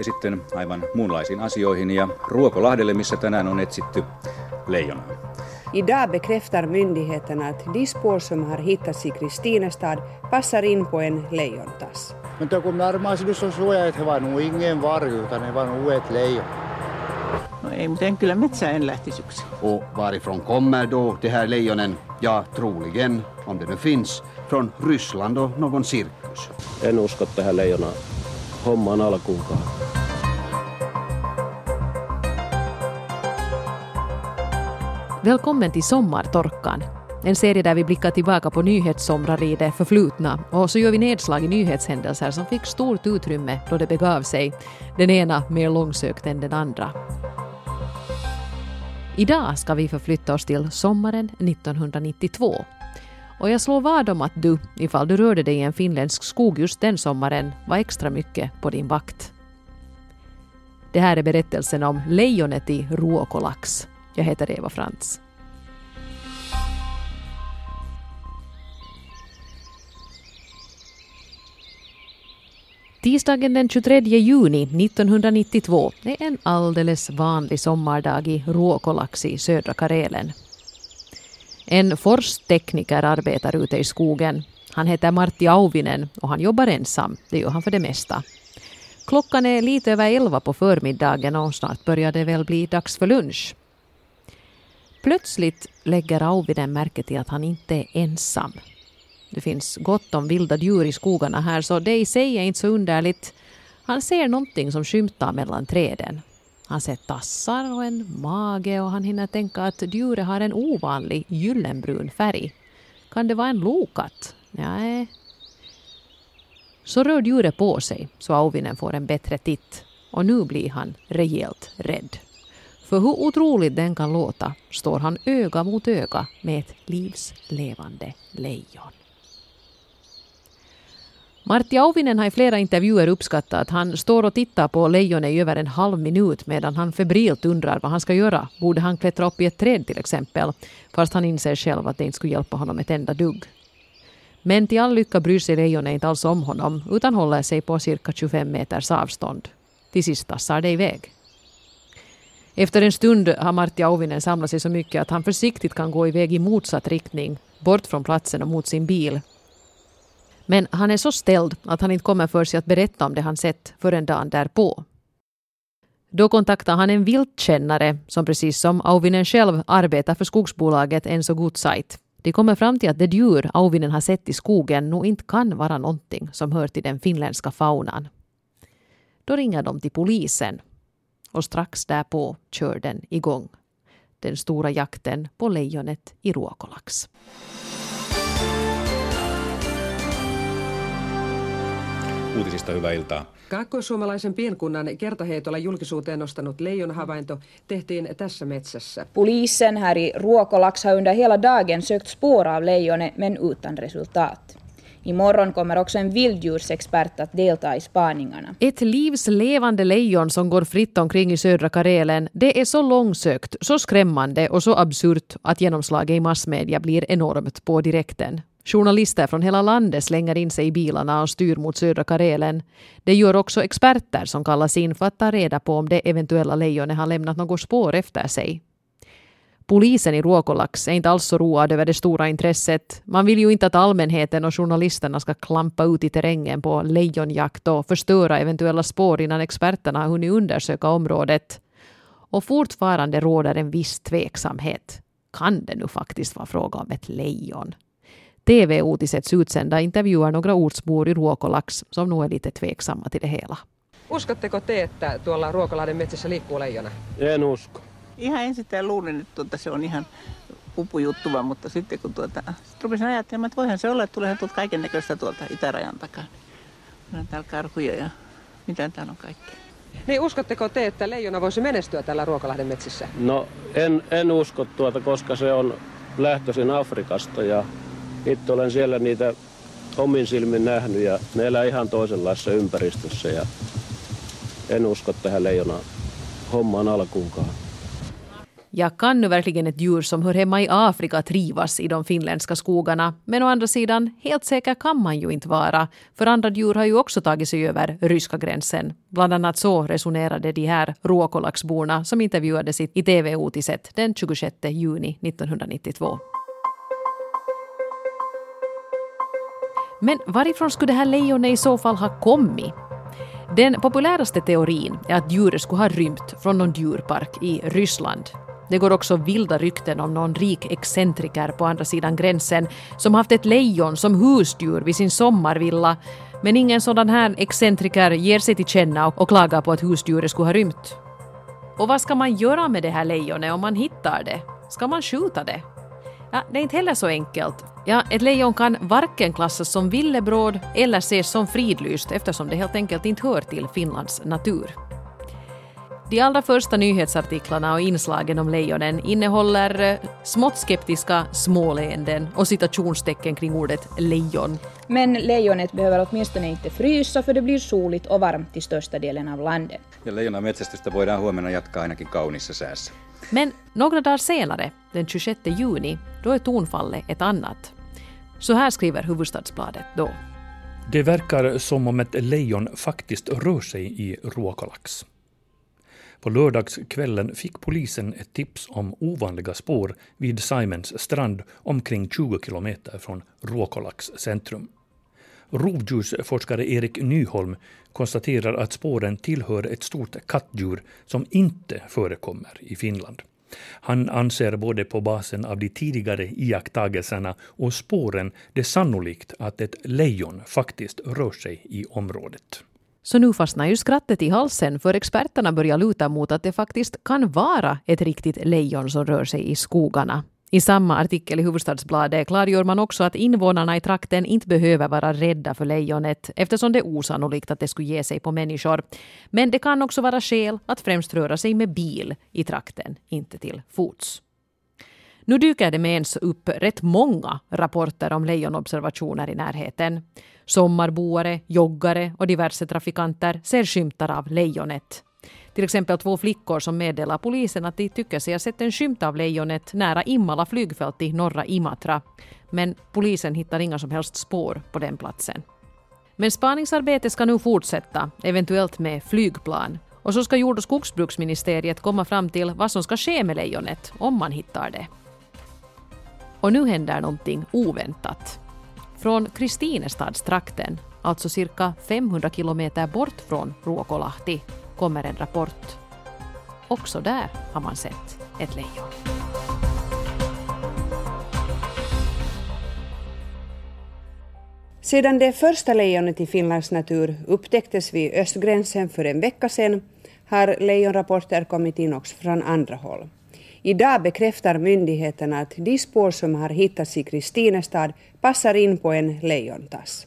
ja sitten aivan muunlaisiin asioihin ja Ruokolahdelle, missä tänään on etsitty leijonaa. Idag bekräftar myndigheterna att de spår som har hittats i Kristinestad passar in på en lejontass. Men kun närmast så såg jag att det var nog ingen varg utan det var nog ett lejon. No ei, mutta en kyllä metsään en lähtisi yksin. Och varifrån kommer då de här lejonen? Ja, troligen, om det nu finns, från Ryssland och någon cirkus. En usko tähän leijona hommaan alkuunkaan. Välkommen till Sommartorkan. En serie där vi blickar tillbaka på nyhetssomrar i det förflutna och så gör vi nedslag i nyhetshändelser som fick stort utrymme då det begav sig, den ena mer långsökt än den andra. Idag ska vi förflytta oss till sommaren 1992. Och jag slår vad om att du, ifall du rörde dig i en finländsk skog just den sommaren, var extra mycket på din vakt. Det här är berättelsen om lejonet i Ruokolax. Jag heter Eva Frantz. Tisdagen den 23 juni 1992 är en alldeles vanlig sommardag i Ruokolax i södra Karelen. En forstekniker arbetar ute i skogen. Han heter Martti Auvinen och han jobbar ensam. Det gör han för det mesta. Klockan är lite över elva på förmiddagen och snart börjar det väl bli dags för lunch. Plötsligt lägger Auvinen märke till att han inte är ensam. Det finns gott om vilda djur i skogarna här så det i sig är inte så underligt. Han ser någonting som skymtar mellan träden. Han ser tassar och en mage och han hinner tänka att djuret har en ovanlig gyllenbrun färg. Kan det vara en lokatt? Nej. Så rör djuret på sig så Auvinen får en bättre titt och nu blir han rejält rädd. För hur otroligt den kan låta står han öga mot öga med ett livslevande lejon. Martti Auvinen har i flera intervjuer uppskattat att han står och tittar på lejonet i över en halv minut medan han febrilt undrar vad han ska göra. Borde han klättra upp i ett träd till exempel? Fast han inser själv att det inte skulle hjälpa honom ett enda dugg. Men till all lycka bryr sig lejonet inte alls om honom utan håller sig på cirka 25 meters avstånd. Till sist tassar det iväg. Efter en stund har Martti Auvinen samlat sig så mycket att han försiktigt kan gå iväg i motsatt riktning, bort från platsen och mot sin bil. Men han är så ställd att han inte kommer för sig att berätta om det han sett förrän dagen därpå. Då kontaktar han en viltkännare som precis som Auvinen själv arbetar för skogsbolaget Enso Gutzeit. De kommer fram till att det djur Auvinen har sett i skogen nog inte kan vara någonting som hör till den finländska faunan. Då ringer de till polisen och strax därpå kör den igång. Den stora jakten på lejonet i Ruokolax. Uutisista hyvää iltaa. Kaakkoissuomalaisen pienkunnan kertaheitolla julkisuuteen nostanut leijonhavainto tehtiin tässä metsässä. Polisen här i Ruokolax har under hela dagen sökt spår av lejonet men utan resultat. Imorgon kommer också en vilddjursexpert att delta i spaningarna. Ett livs levande lejon som går fritt omkring i södra Karelen, det är så långsökt, så skrämmande och så absurt att genomslaget i massmedia blir enormt på direkten. Journalister från hela landet slänger in sig i bilarna och styr mot södra Karelen. Det gör också experter som kallas in för att ta reda på om det eventuella lejonet har lämnat något spår efter sig. Polisen i Ruokolax är inte alls så road över det stora intresset. Man vill ju inte att allmänheten och journalisterna ska klampa ut i terrängen på lejonjakt och förstöra eventuella spår innan experterna har hunnit undersöka området. Och fortfarande råder en viss tveksamhet. Kan det nu faktiskt vara fråga om ett lejon? TV-uutisets utsända intervjuar några ortsbor i Ruokolax som nog är lite tveksamma till det hela. Uskotteko te, että tuolla Ruokolahden metsässä liikkuu leijona? En usko. Ihan ensin tämä luulin, että tuota, se on ihan pupujuttu vaan, mutta sitten kun tuota, sit rupesin ajattelemaan, että voihan se olla, että tuleehan tuolta kaiken näköistä tuolta itärajan takaa. Niin on täällä karhuja ja mitä täällä on kaikkea. Niin uskotteko te, että leijona voisi menestyä tällä Ruokolahden metsissä? No en, en usko tuota, koska se on lähtöisin Afrikasta ja itse olen siellä niitä omin silmin nähnyt ja ne elää ihan toisenlaisessa ympäristössä ja en usko tähän leijona hommaan alkuunkaan. Ja, kan nu verkligen ett djur som hör hemma i Afrika trivas i de finländska skogarna? Men å andra sidan, helt säker kan man ju inte vara. För andra djur har ju också tagit sig över ryska gränsen. Bland annat så resonerade de här råkolaxborna som intervjuades i TV-otiset den 26 juni 1992. Men varifrån skulle det här lejonet i så fall ha kommit? Den populäraste teorin är att djuret skulle ha rymt från någon djurpark i Ryssland. Det går också vilda rykten om någon rik excentriker på andra sidan gränsen som haft ett lejon som husdjur vid sin sommarvilla. Men ingen sådan här excentriker ger sig till känna och klagar på att husdjuret skulle ha rymt. Och vad ska man göra med det här lejonet om man hittar det? Ska man skjuta det? Ja, det är inte heller så enkelt. Ja, ett lejon kan varken klassas som villebråd eller ses som fridlyst eftersom det helt enkelt inte hör till Finlands natur. De allra första nyhetsartiklarna och inslagen om lejonen innehåller eh, smått skeptiska småleenden och citationstecken kring ordet lejon. Men lejonet behöver åtminstone inte frysa för det blir soligt och varmt i största delen av landet. Ja leijonan metsästystä voidaan huomenna jatkaa ainakin kaunissa säässä. Men några dagar senare, den 26 juni, då är tonfallet ett annat. Så här skriver Hufvudstadsbladet då. Det verkar som om ett lejon faktiskt rör sig i Ruokolax. På lördagskvällen fick polisen ett tips om ovanliga spår vid Simons strand omkring 20 kilometer från Ruokolaks centrum. Rovdjursforskare Erik Nyholm konstaterar att spåren tillhör ett stort kattdjur som inte förekommer i Finland. Han anser både på basen av de tidigare iakttagelserna och spåren det sannolikt att ett lejon faktiskt rör sig i området. Så nu fastnar ju skrattet i halsen för experterna börjar luta mot att det faktiskt kan vara ett riktigt lejon som rör sig i skogarna. I samma artikel i Hufvudstadsbladet klargör man också att invånarna i trakten inte behöver vara rädda för lejonet eftersom det är osannolikt att det skulle ge sig på människor. Men det kan också vara skäl att främst röra sig med bil i trakten, inte till fots. Nu dyker det med ens upp rätt många rapporter om lejonobservationer i närheten. Sommarboare, joggare och diverse trafikanter ser skymtar av lejonet. Till exempel två flickor som meddelar polisen att de tycker sig ha sett en skymt av lejonet nära Immala flygfält i norra Imatra. Men polisen hittar inga som helst spår på den platsen. Men spaningsarbetet ska nu fortsätta, eventuellt med flygplan. Och så ska jord och skogsbruksministeriet komma fram till vad som ska ske med lejonet om man hittar det. Och nu händer någonting oväntat. Från Kristinestadstrakten, alltså cirka 500 kilometer bort från Ruokolahti, kommer en rapport. Också där har man sett ett lejon. Sedan det första lejonet i Finlands natur upptäcktes vid östgränsen för en vecka sedan har lejonrapporter kommit in också från andra håll. Idag bekräftar myndigheterna att de spår som har hittats i Kristinestad passar in på en lejontass.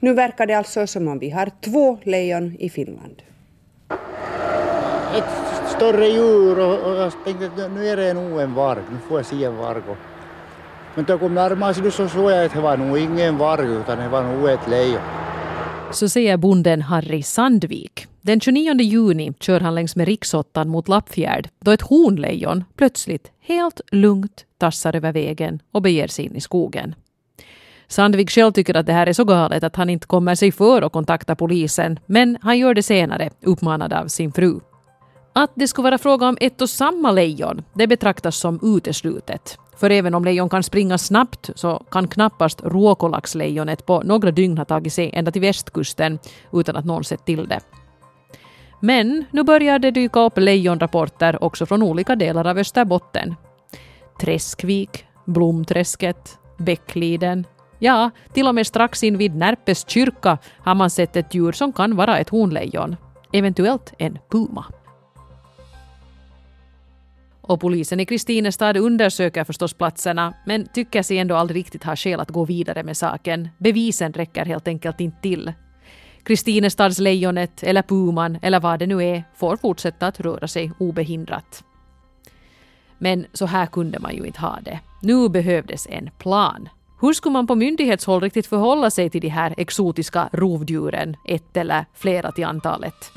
Nu verkar det alltså som om vi har två lejon i Finland. Ett större djur och, och jag tänkte att nu är det nog en varg, nu får jag se en varg. Men då kom närmare så såg jag att det var nog ingen varg utan det var nog ett lejon. Så säger bonden Harry Sandvik. Den 29 juni kör han längs med riksåttan mot Lappfjärd då ett hornlejon plötsligt helt lugnt tassar över vägen och beger sig in i skogen. Sandvik själv tycker att det här är så galet att han inte kommer sig för att kontakta polisen, men han gör det senare, uppmanad av sin fru. Att det skulle vara fråga om ett och samma lejon, det betraktas som uteslutet. För även om lejon kan springa snabbt så kan knappast råkolaxlejonet på några dygn ha tagit sig ända till västkusten utan att någon sett till det. Men nu börjar det dyka upp lejonrapporter också från olika delar av Österbotten. Träskvik, Blomträsket, Bäckliden. Ja, till och med strax invid Närpes kyrka har man sett ett djur som kan vara ett honlejon. Eventuellt en puma. Och polisen i Kristinestad undersöker förstås platserna men tycker sig ändå aldrig riktigt ha skäl att gå vidare med saken. Bevisen räcker helt enkelt inte till. Kristinestadslejonet eller puman eller vad det nu är får fortsätta att röra sig obehindrat. Men så här kunde man ju inte ha det. Nu behövdes en plan. Hur skulle man på myndighetshåll riktigt förhålla sig till de här exotiska rovdjuren, ett eller flera till antalet?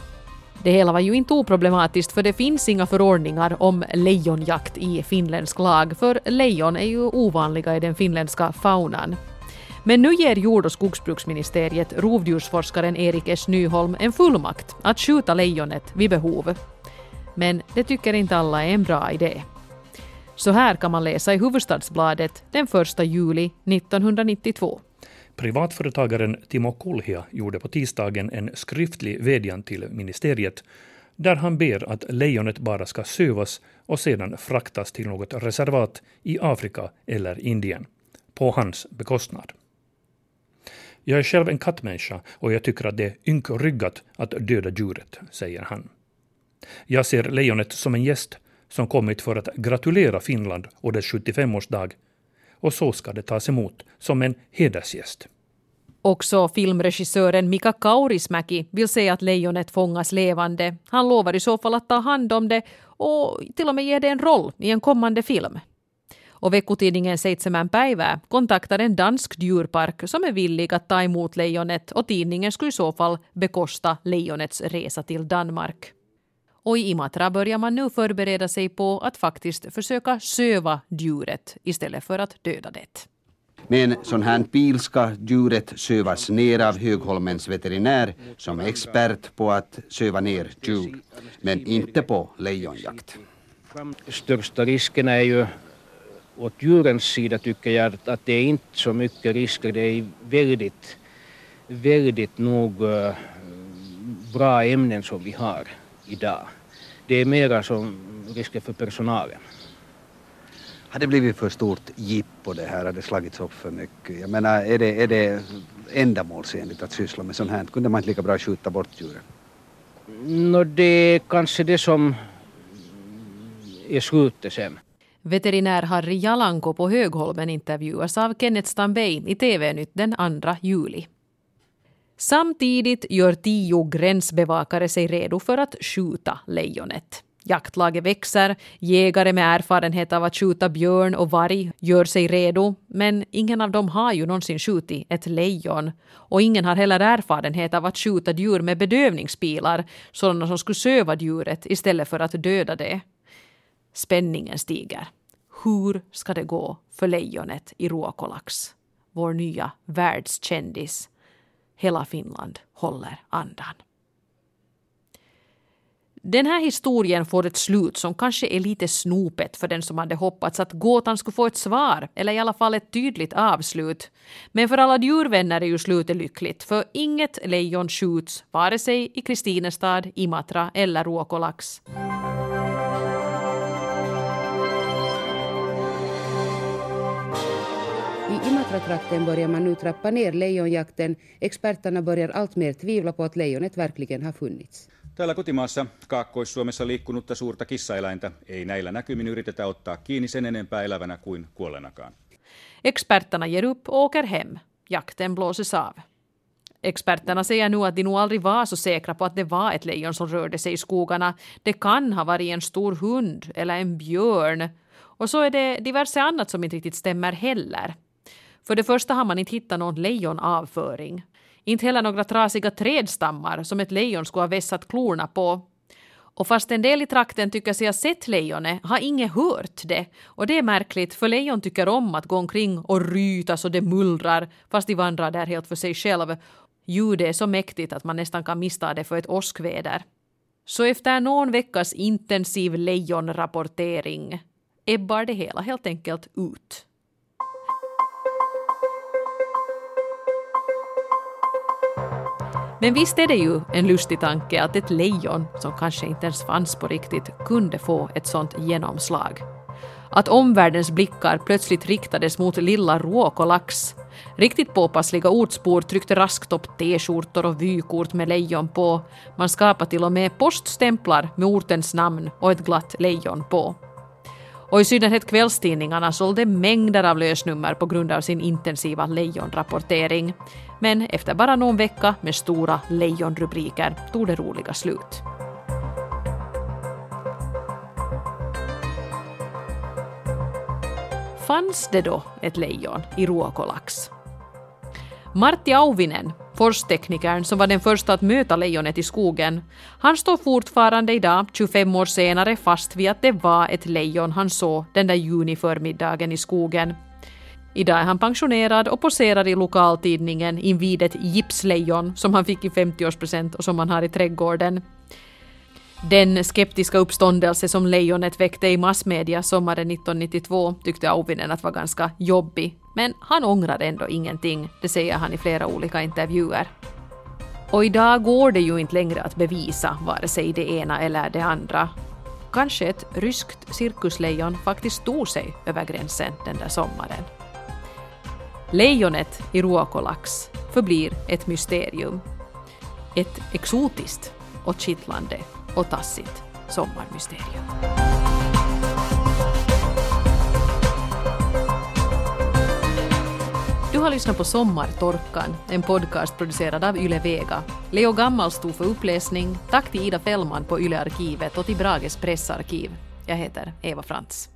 Det hela var ju inte oproblematiskt för det finns inga förordningar om lejonjakt i finländsk lag för lejon är ju ovanliga i den finländska faunan. Men nu ger jord och skogsbruksministeriet rovdjursforskaren Erik S Nyholm en fullmakt att skjuta lejonet vid behov. Men det tycker inte alla är en bra idé. Så här kan man läsa i Huvudstadsbladet den 1 juli 1992. Privatföretagaren Timo Kulhia gjorde på tisdagen en skriftlig vädjan till ministeriet där han ber att lejonet bara ska sövas och sedan fraktas till något reservat i Afrika eller Indien, på hans bekostnad. Jag är själv en kattmänniska och jag tycker att det är ynkryggat att döda djuret, säger han. Jag ser lejonet som en gäst som kommit för att gratulera Finland och dess 75-årsdag och så ska det tas emot som en hedersgäst. Också filmregissören Mika Kaurismäki vill se att lejonet fångas levande. Han lovar i så fall att ta hand om det och till och med ge det en roll i en kommande film. Och veckotidningen Seitsemän päivää kontaktar en dansk djurpark som är villig att ta emot lejonet och tidningen skulle i så fall bekosta lejonets resa till Danmark. Och i Imatra börjar man nu förbereda sig på att faktiskt försöka söva djuret istället för att döda det. Med en sån här bil ska djuret sövas ner av Högholmens veterinär som är expert på att söva ner djur, men inte på lejonjakt. Största risken är ju åt djurens sida tycker jag att det är inte så mycket risker. Det är väldigt, väldigt nog uh, bra ämnen som vi har idag. Det är mera som risker för personalen. Har det blivit för stort jippo det här? Har det slagits upp för mycket? Jag menar, är det, är det ändamålsenligt att syssla med sånt här? Kunde man inte lika bra skjuta bort djuren? No, det är kanske det som är slutet sen. Veterinär Harry Jalanko på Högholmen intervjuas av Kenneth Stambey i TV-nytt den 2 juli. Samtidigt gör tio gränsbevakare sig redo för att skjuta lejonet. Jaktlaget växer, jägare med erfarenhet av att skjuta björn och varg gör sig redo, men ingen av dem har ju någonsin skjutit ett lejon. Och ingen har heller erfarenhet av att skjuta djur med bedövningspilar, sådana som skulle söva djuret istället för att döda det. Spänningen stiger. Hur ska det gå för lejonet i Ruokolax? Vår nya världskändis. Hela Finland håller andan. Den här historien får ett slut som kanske är lite snopet för den som hade hoppats att gåtan skulle få ett svar, eller i alla fall ett tydligt avslut. Men för alla djurvänner är ju slutet lyckligt, för inget lejon skjuts vare sig i Kristinestad, Imatra eller Ruokolax. I Imatra-trakten börjar man nu trappa ner lejonjakten. Experterna börjar alltmer tvivla på att lejonet verkligen har funnits. Täällä kotimaassa Kaakkois-Suomessa liikkunutta suurta kissaeläintä ei näillä näkymin yritetä ottaa kiinni sen enempää elävänä kuin kuollenakaan. Experterna ger upp och åker hem. Jakten blåses av. Experterna säger nu att de nog aldrig var så säkra på att det var ett lejon som rörde sig i skogarna. Det kan ha varit en stor hund eller en björn. Och så är det diverse annat som inte riktigt stämmer heller. För det första har man inte hittat någon lejonavföring. Inte heller några trasiga trädstammar som ett lejon skulle ha vässat klorna på. Och fast en del i trakten tycker sig ha sett lejonet har ingen hört det. Och det är märkligt för lejon tycker om att gå omkring och ryta så det mullrar fast de vandrar där helt för sig själv. Ljudet är så mäktigt att man nästan kan missta det för ett åskväder. Så efter någon veckas intensiv lejonrapportering ebbar det hela helt enkelt ut. Men visst är det ju en lustig tanke att ett lejon, som kanske inte ens fanns på riktigt, kunde få ett sånt genomslag. Att omvärldens blickar plötsligt riktades mot lilla Ruokolax. Riktigt påpassliga ortsbor tryckte raskt upp t-skjortor och vykort med lejon på. Man skapade till och med poststämplar med ortens namn och ett glatt lejon på. Och i synnerhet kvällstidningarna sålde mängder av lösnummer på grund av sin intensiva lejonrapportering. Men efter bara någon vecka med stora lejonrubriker tog det roliga slut. Fanns det då ett lejon i Ruokolax? Martti Auvinen, forsteknikern som var den första att möta lejonet i skogen, han står fortfarande idag, 25 år senare, fast vid att det var ett lejon han såg den där juniförmiddagen i skogen. Idag är han pensionerad och poserar i lokaltidningen invid ett gipslejon som han fick i 50-årspresent och som han har i trädgården. Den skeptiska uppståndelse som lejonet väckte i massmedia sommaren 1992 tyckte Auvinen att var ganska jobbig, men han ångrar ändå ingenting, det säger han i flera olika intervjuer. Och idag går det ju inte längre att bevisa vare sig det ena eller det andra. Kanske ett ryskt cirkuslejon faktiskt tog sig över gränsen den där sommaren. Lejonet i Ruokolax förblir ett mysterium. Ett exotiskt och kittlande och tassigt sommarmysterium. Du har lyssnat på Sommartorkan, en podcast producerad av Yle Vega. Leo Gammal stod för uppläsning. Tack till Ida Fällman på Yle Arkivet och till Brages pressarkiv. Jag heter Eva Frantz.